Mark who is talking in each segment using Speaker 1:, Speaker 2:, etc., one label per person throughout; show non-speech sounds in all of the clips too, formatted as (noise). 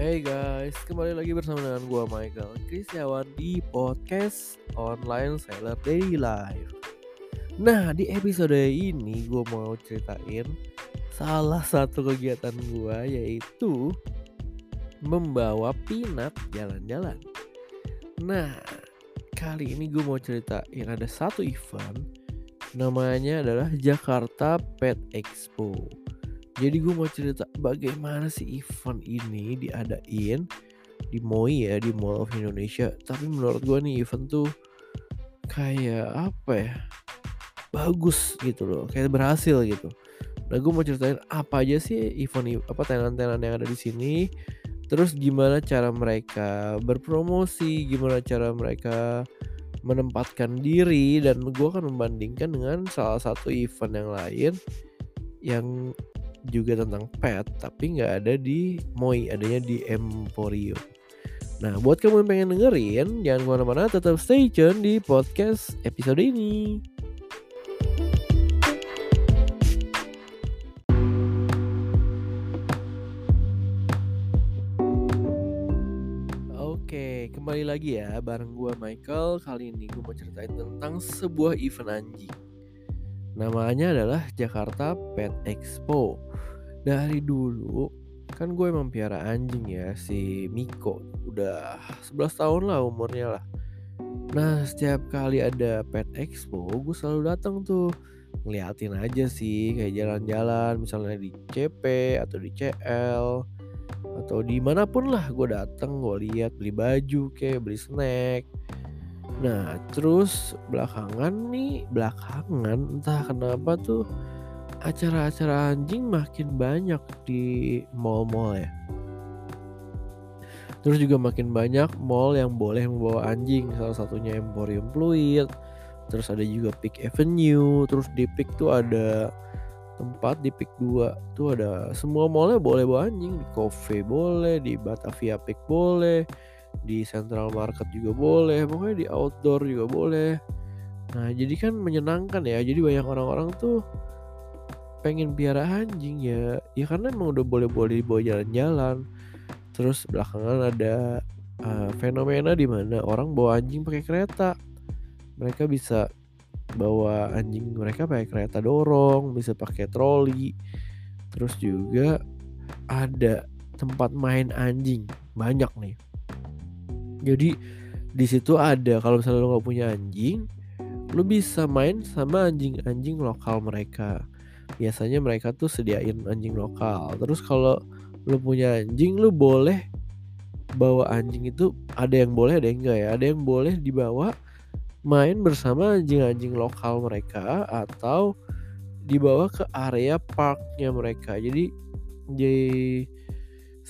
Speaker 1: Hey guys, kembali lagi bersama dengan gue Michael Kristiawan di podcast online seller daily life. Nah di episode ini gue mau ceritain salah satu kegiatan gue yaitu membawa Pinat jalan-jalan. Nah kali ini gue mau ceritain ada satu event namanya adalah Jakarta Pet Expo. Jadi gue mau cerita bagaimana sih event ini diadain di MOI ya di Mall of Indonesia. Tapi menurut gue nih event tuh kayak apa ya bagus gitu loh, kayak berhasil gitu. Nah gue mau ceritain apa aja sih event apa tenan-tenan yang ada di sini. Terus gimana cara mereka berpromosi, gimana cara mereka menempatkan diri dan gue akan membandingkan dengan salah satu event yang lain yang juga tentang pet tapi nggak ada di Moi adanya di Emporium nah buat kamu yang pengen dengerin jangan ke mana-mana tetap stay tune di podcast episode ini Oke, kembali lagi ya bareng gue Michael. Kali ini gue mau ceritain tentang sebuah event anjing. Namanya adalah Jakarta Pet Expo. Dari dulu kan gue emang piara anjing ya si Miko udah 11 tahun lah umurnya lah. Nah setiap kali ada Pet Expo gue selalu datang tuh ngeliatin aja sih kayak jalan-jalan misalnya di CP atau di CL atau di mana pun lah gue datang gue lihat beli baju kayak beli snack Nah, terus belakangan nih, belakangan entah kenapa tuh acara-acara anjing makin banyak di mall-mall ya. Terus juga makin banyak mall yang boleh membawa anjing, salah satunya Emporium Fluid. Terus ada juga Peak Avenue, terus di Peak tuh ada tempat di Peak 2 tuh ada semua mallnya boleh bawa anjing, di Cafe boleh, di Batavia Peak boleh, di Central Market juga boleh, pokoknya di outdoor juga boleh. Nah, jadi kan menyenangkan ya. Jadi banyak orang-orang tuh pengen piara anjing ya. Ya karena emang udah boleh-boleh dibawa jalan-jalan. Terus belakangan ada uh, fenomena di mana orang bawa anjing pakai kereta. Mereka bisa bawa anjing mereka pakai kereta dorong, bisa pakai troli. Terus juga ada tempat main anjing banyak nih jadi di situ ada kalau misalnya lo nggak punya anjing, lo bisa main sama anjing-anjing lokal mereka. Biasanya mereka tuh sediain anjing lokal. Terus kalau lo punya anjing, lo boleh bawa anjing itu ada yang boleh ada yang enggak ya. Ada yang boleh dibawa main bersama anjing-anjing lokal mereka atau dibawa ke area parknya mereka. Jadi di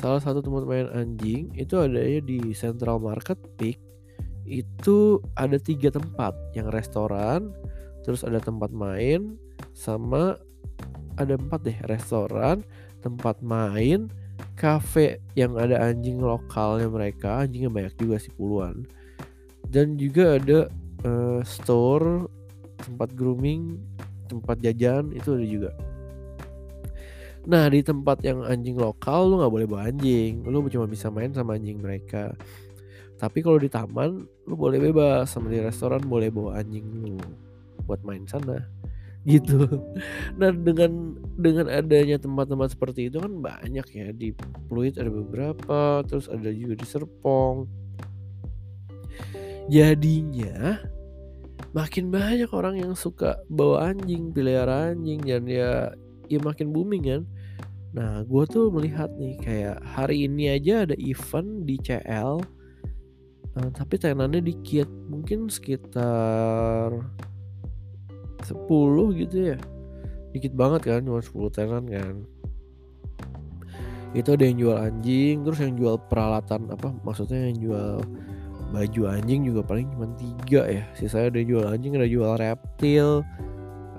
Speaker 1: salah satu tempat main anjing itu adanya di Central Market Peak itu ada tiga tempat yang restoran terus ada tempat main sama ada empat deh restoran tempat main cafe yang ada anjing lokalnya mereka anjingnya banyak juga sih puluhan. Dan juga ada uh, store tempat grooming tempat jajan itu ada juga Nah di tempat yang anjing lokal lu nggak boleh bawa anjing, lu cuma bisa main sama anjing mereka. Tapi kalau di taman lu boleh bebas, sama di restoran boleh bawa anjing lu buat main sana gitu. Nah dengan dengan adanya tempat-tempat seperti itu kan banyak ya di Pluit ada beberapa, terus ada juga di Serpong. Jadinya makin banyak orang yang suka bawa anjing, pelihara anjing dan ya ya makin booming kan. Nah gue tuh melihat nih kayak hari ini aja ada event di CL uh, eh, tapi tenannya dikit mungkin sekitar 10 gitu ya. Dikit banget kan cuma 10 tenan kan. Itu ada yang jual anjing terus yang jual peralatan apa maksudnya yang jual baju anjing juga paling cuma tiga ya. Sisanya ada jual anjing ada jual reptil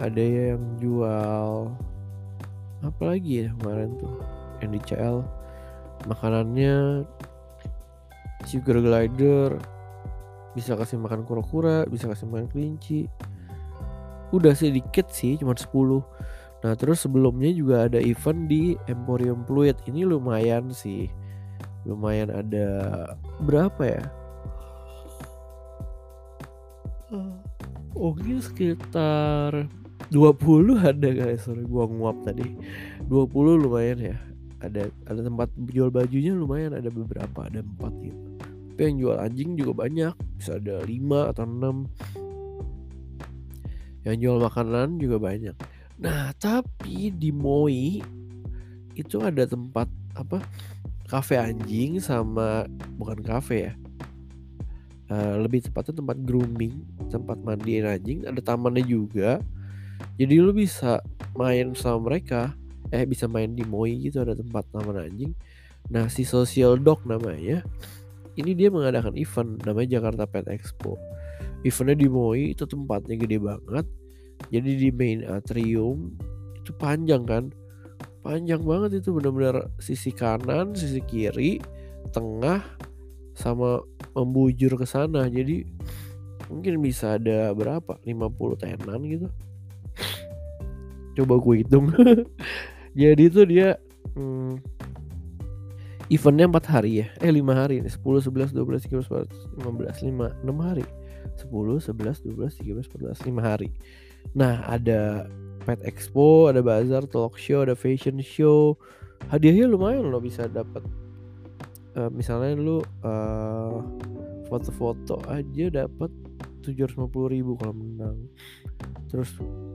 Speaker 1: ada yang jual apa lagi ya kemarin tuh? Yang di CL makanannya sugar glider. Bisa kasih makan kura-kura bisa kasih makan kelinci. Udah sedikit sih cuma 10 nah terus sebelumnya juga ada event di Emporium Fluid. Ini lumayan sih. Lumayan ada berapa ya? Mungkin sekitar 20 ada guys. Sorry gua nguap tadi. 20 lumayan ya. Ada ada tempat jual bajunya lumayan ada beberapa ada empat gitu. Tapi yang jual anjing juga banyak. Bisa ada 5 atau 6 yang jual makanan juga banyak. Nah tapi di Moi itu ada tempat apa kafe anjing sama bukan kafe ya. Uh, lebih tepatnya tempat grooming tempat mandiin anjing. Ada tamannya juga jadi lu bisa main sama mereka eh bisa main di Moi gitu ada tempat taman anjing. Nah si social dog namanya ini dia mengadakan event namanya Jakarta Pet Expo. Eventnya di Moi itu tempatnya gede banget. Jadi di main atrium itu panjang kan? Panjang banget itu benar-benar sisi kanan sisi kiri tengah sama membujur ke sana. Jadi mungkin bisa ada berapa? 50 tenan gitu coba gue hitung. (laughs) Jadi itu dia hmm, eventnya empat hari ya. Eh lima hari. Ini sepuluh sebelas dua belas tiga belas lima belas lima enam hari. Sepuluh sebelas dua belas tiga belas empat belas lima hari. Nah ada pet expo ada bazar talk show ada fashion show. Hadiahnya lumayan loh bisa dapat uh, misalnya lu uh, foto-foto aja dapat tujuh ratus ribu kalau menang. Terus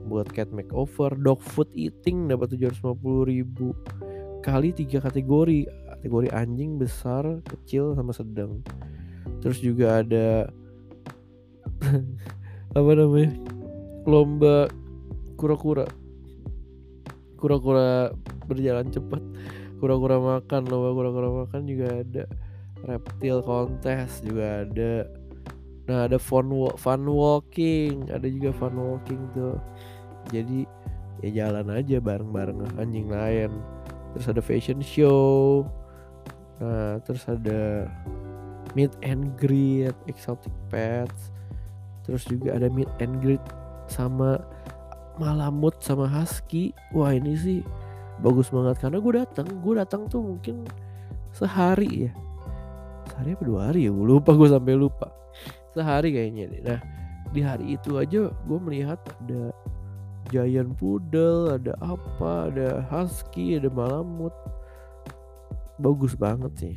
Speaker 1: buat cat makeover. Dog food eating dapat tujuh ratus ribu. Kali tiga kategori. Kategori anjing besar kecil sama sedang. Terus juga ada (laughs) apa namanya? Lomba kura-kura. Kura-kura berjalan cepat. Kura-kura makan lomba kura-kura makan juga ada. Reptil kontes juga ada. Nah ada fun fun walking. Ada juga fun walking tuh jadi ya jalan aja bareng-bareng anjing lain terus ada fashion show Nah, terus ada meet and greet exotic pets. Terus juga ada meet and greet sama malamut sama husky. Wah, ini sih bagus banget karena gue datang, gue datang tuh mungkin sehari ya. Sehari apa dua hari ya? Gue lupa, gue sampai lupa. Sehari kayaknya nih. Nah, di hari itu aja gue melihat ada giant poodle, ada apa, ada husky, ada malamut. Bagus banget sih.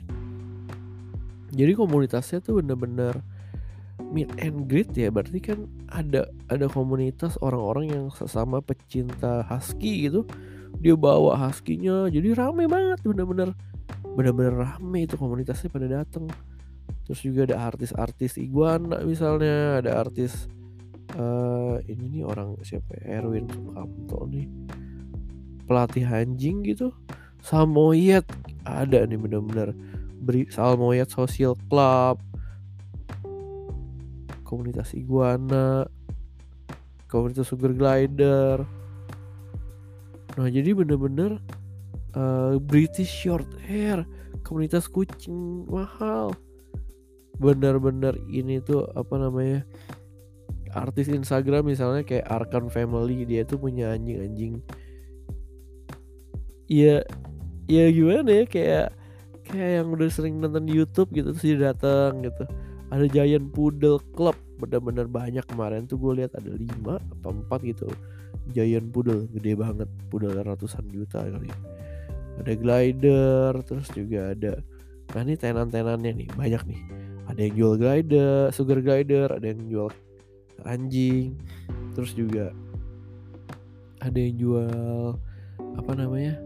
Speaker 1: Jadi komunitasnya tuh bener-bener meet and greet ya. Berarti kan ada ada komunitas orang-orang yang sesama pecinta husky gitu. Dia bawa huskynya. Jadi rame banget bener-bener bener-bener rame itu komunitasnya pada datang terus juga ada artis-artis iguana misalnya ada artis uh, ini nih orang siapa ya? Erwin Sukamto nih. Pelatih anjing gitu. Samoyed ada nih bener-bener. Beri Salmoyed Social Club. Komunitas iguana. Komunitas sugar glider. Nah jadi bener-bener uh, British short hair. Komunitas kucing mahal. Bener-bener ini tuh apa namanya artis Instagram misalnya kayak Arkan Family dia tuh punya anjing-anjing Iya ya gimana ya kayak kayak yang udah sering nonton di YouTube gitu dia datang gitu. Ada Giant Poodle Club benar-benar banyak kemarin tuh gue lihat ada lima atau empat gitu. Giant Poodle gede banget poodle ratusan juta kali ada glider terus juga ada nah ini tenan-tenannya nih banyak nih. Ada yang jual glider sugar glider ada yang jual anjing. Terus juga ada yang jual apa namanya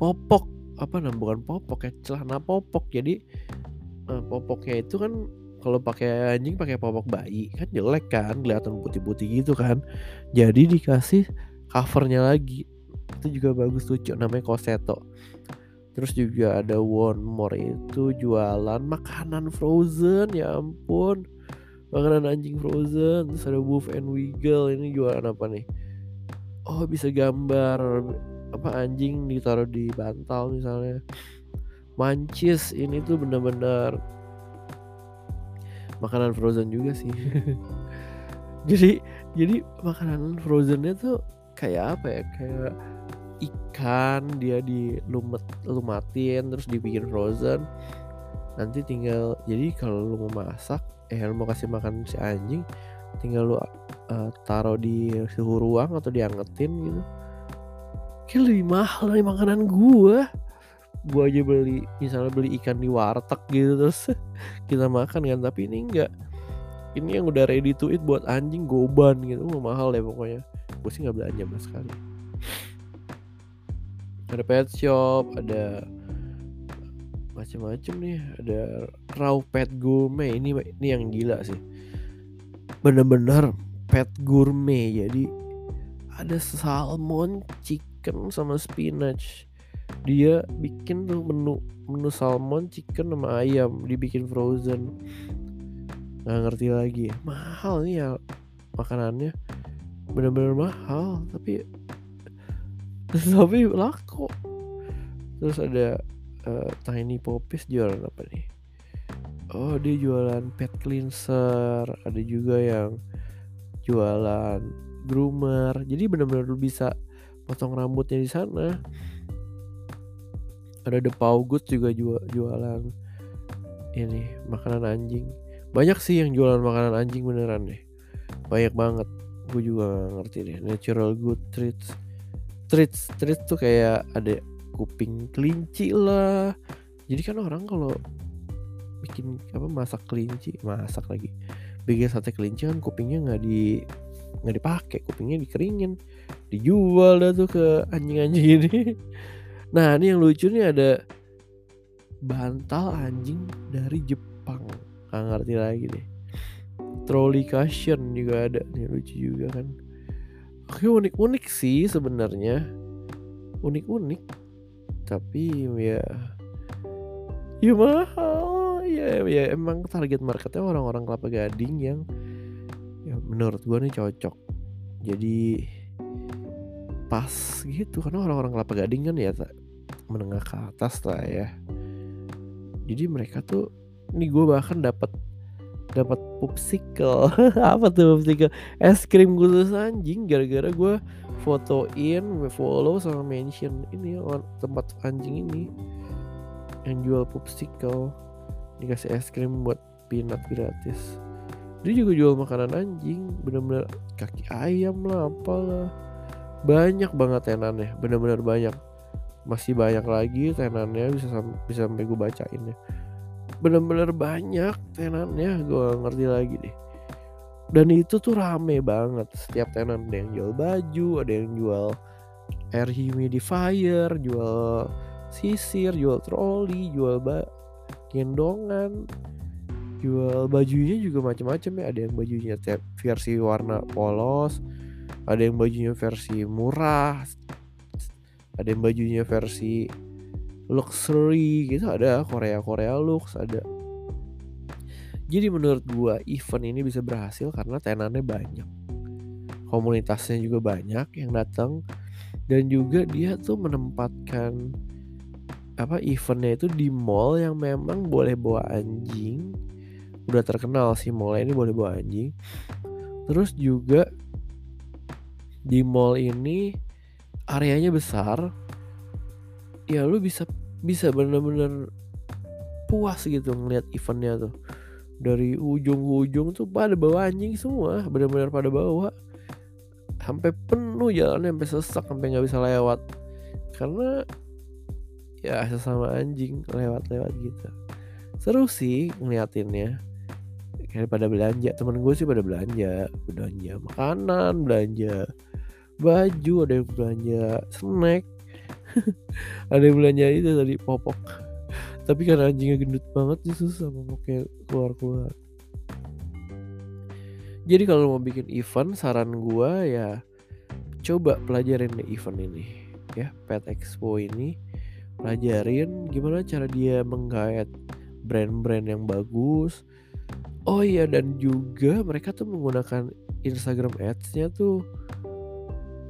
Speaker 1: popok. Apa namanya bukan popok ya celana popok. Jadi uh, popoknya itu kan kalau pakai anjing pakai popok bayi kan jelek kan kelihatan putih-putih gitu kan. Jadi dikasih covernya lagi. Itu juga bagus tuh namanya koseto. Terus juga ada one more itu jualan makanan frozen ya ampun makanan anjing frozen terus ada wolf and wiggle ini jualan apa nih? Oh bisa gambar apa anjing ditaruh di bantal misalnya. Mancis ini tuh bener-bener makanan frozen juga sih. (laughs) Jadi jadi makanan frozennya tuh kayak apa ya? Kayak ikan dia dilumet lumatin terus dibikin frozen. Nanti tinggal jadi kalau lu mau masak eh lu mau kasih makan si anjing tinggal lu uh, taruh di suhu ruang atau diangetin gitu. Kayak lebih mahal dari makanan gua. Gua aja beli misalnya beli ikan di warteg gitu terus (laughs) kita makan kan. Tapi ini enggak. Ini yang udah ready to eat buat anjing goban gitu. Oh, mahal deh pokoknya. Gue sih nggak belanja mas sekali. Ada pet shop ada macam-macam nih. Ada raw pet gourmet. Ini ini yang gila sih. Bener-bener pet gourmet. Jadi ada salmon chicken sama spinach. Dia bikin tuh menu menu salmon chicken sama ayam. Dibikin frozen. Nggak ngerti lagi. Mahal nih ya makanannya. Bener-bener mahal tapi (laughs) tapi laku. Terus ada uh, Tiny Popis jualan apa nih oh dia jualan pet cleanser. Ada juga yang jualan groomer jadi bener-bener lu bisa potong rambutnya di sana. Ada The Paw Goods juga jualan ini makanan anjing. Banyak sih yang jualan makanan anjing beneran deh. Banyak banget. Gue juga gak ngerti deh. Natural good treats. Treats treats tuh kayak ada kuping kelinci lah. Jadi kan orang kalau bikin apa masak kelinci masak lagi. Bikin sate kelinci kan kupingnya nggak di nggak dipakai kupingnya dikeringin dijual dah tuh ke anjing-anjing ini. (laughs) Nah ini yang lucu nih ada bantal anjing dari Jepang. Nggak ngerti lagi deh. Trolley cushion juga ada nih lucu juga kan. Oke unik-unik sih sebenarnya. Unik-unik tapi ya ya mahal ya ya emang target marketnya orang-orang kelapa gading yang ya menurut gua nih cocok. Jadi pas gitu karena orang-orang kelapa gading kan ya menengah ke atas lah ya. Jadi mereka tuh ini gue bahkan dapat dapat popsicle. (laughs) Apa tuh popsicle? Es krim khusus anjing gara-gara gue fotoin follow sama mention ini tempat anjing ini yang jual popsicle dikasih es krim buat peanut gratis. Dia juga jual makanan anjing. Bener-bener kaki ayam lah apalah. Banyak banget tenannya bener-bener banyak. Masih banyak lagi tenannya bisa sam bisa sampai gue bacain ya. Bener-bener banyak tenannya gue ngerti lagi deh. Dan itu tuh rame banget. Setiap tenan ada yang jual baju ada yang jual air humidifier jual sisir jual troli jual gendongan jual bajunya juga macam-macam ya. Ada yang bajunya versi warna polos ada yang bajunya versi murah ada yang bajunya versi luxury gitu. Ada Korea Korea lux ada. Jadi menurut gua event ini bisa berhasil karena tenannya banyak. Komunitasnya juga banyak yang datang. Dan juga dia tuh menempatkan apa eventnya itu di mall yang memang boleh bawa anjing. Udah terkenal sih mall ini boleh bawa anjing. Terus juga di mall ini areanya besar. Ya lu bisa bisa bener-bener puas gitu ngeliat eventnya tuh. Dari ujung ke ujung tuh pada bawa anjing semua bener-bener pada bawa. Sampai penuh jalannya sampai sesak sampai nggak bisa lewat. Karena ya sesama anjing lewat-lewat gitu. Seru sih ngeliatinnya. Kayak pada belanja temen gue sih pada belanja. Belanja makanan belanja baju ada yang belanja snack. (laughs) Ada yang belanja itu tadi popok. Tapi karena anjingnya gendut banget sih susah popoknya keluar keluar jadi kalau mau bikin event saran gua ya coba pelajarin event ini ya. Pet Expo ini pelajarin gimana cara dia menggait brand-brand yang bagus. Oh iya dan juga mereka tuh menggunakan Instagram ads-nya tuh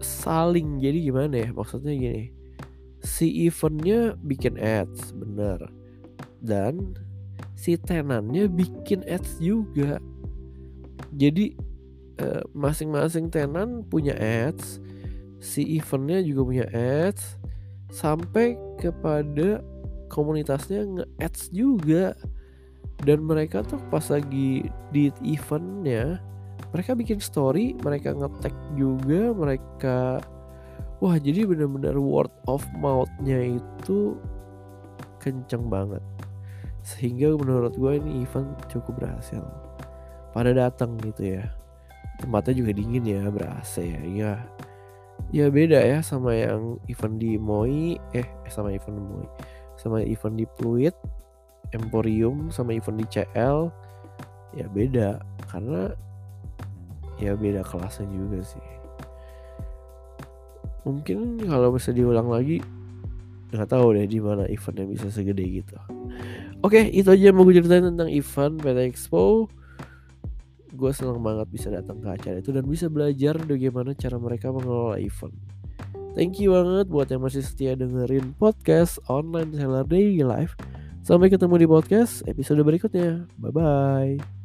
Speaker 1: saling. Jadi gimana ya maksudnya gini si eventnya bikin ads bener dan si tenannya bikin ads juga. Jadi eh, masing-masing tenan punya ads si eventnya juga punya ads sampai kepada komunitasnya nge-ads juga. Dan mereka tuh pas lagi di eventnya mereka bikin story mereka ngetek juga mereka wah jadi bener-bener word of mouthnya itu kenceng banget. Sehingga menurut gue ini event cukup berhasil. Pada datang gitu ya. Tempatnya juga dingin ya berasa ya ya ya beda ya sama yang event di Moi eh sama event di Moi sama event di Pluit Emporium sama event di CL ya beda karena ya beda kelasnya juga sih. Mungkin kalau bisa diulang lagi nggak tahu deh di mana eventnya bisa segede gitu. Oke itu aja yang mau gue ceritain tentang event PT Expo gue senang banget bisa datang ke acara itu dan bisa belajar bagaimana cara mereka mengelola event Thank you banget buat yang masih setia dengerin podcast online seller daily life Sampai ketemu di podcast episode berikutnya. Bye bye.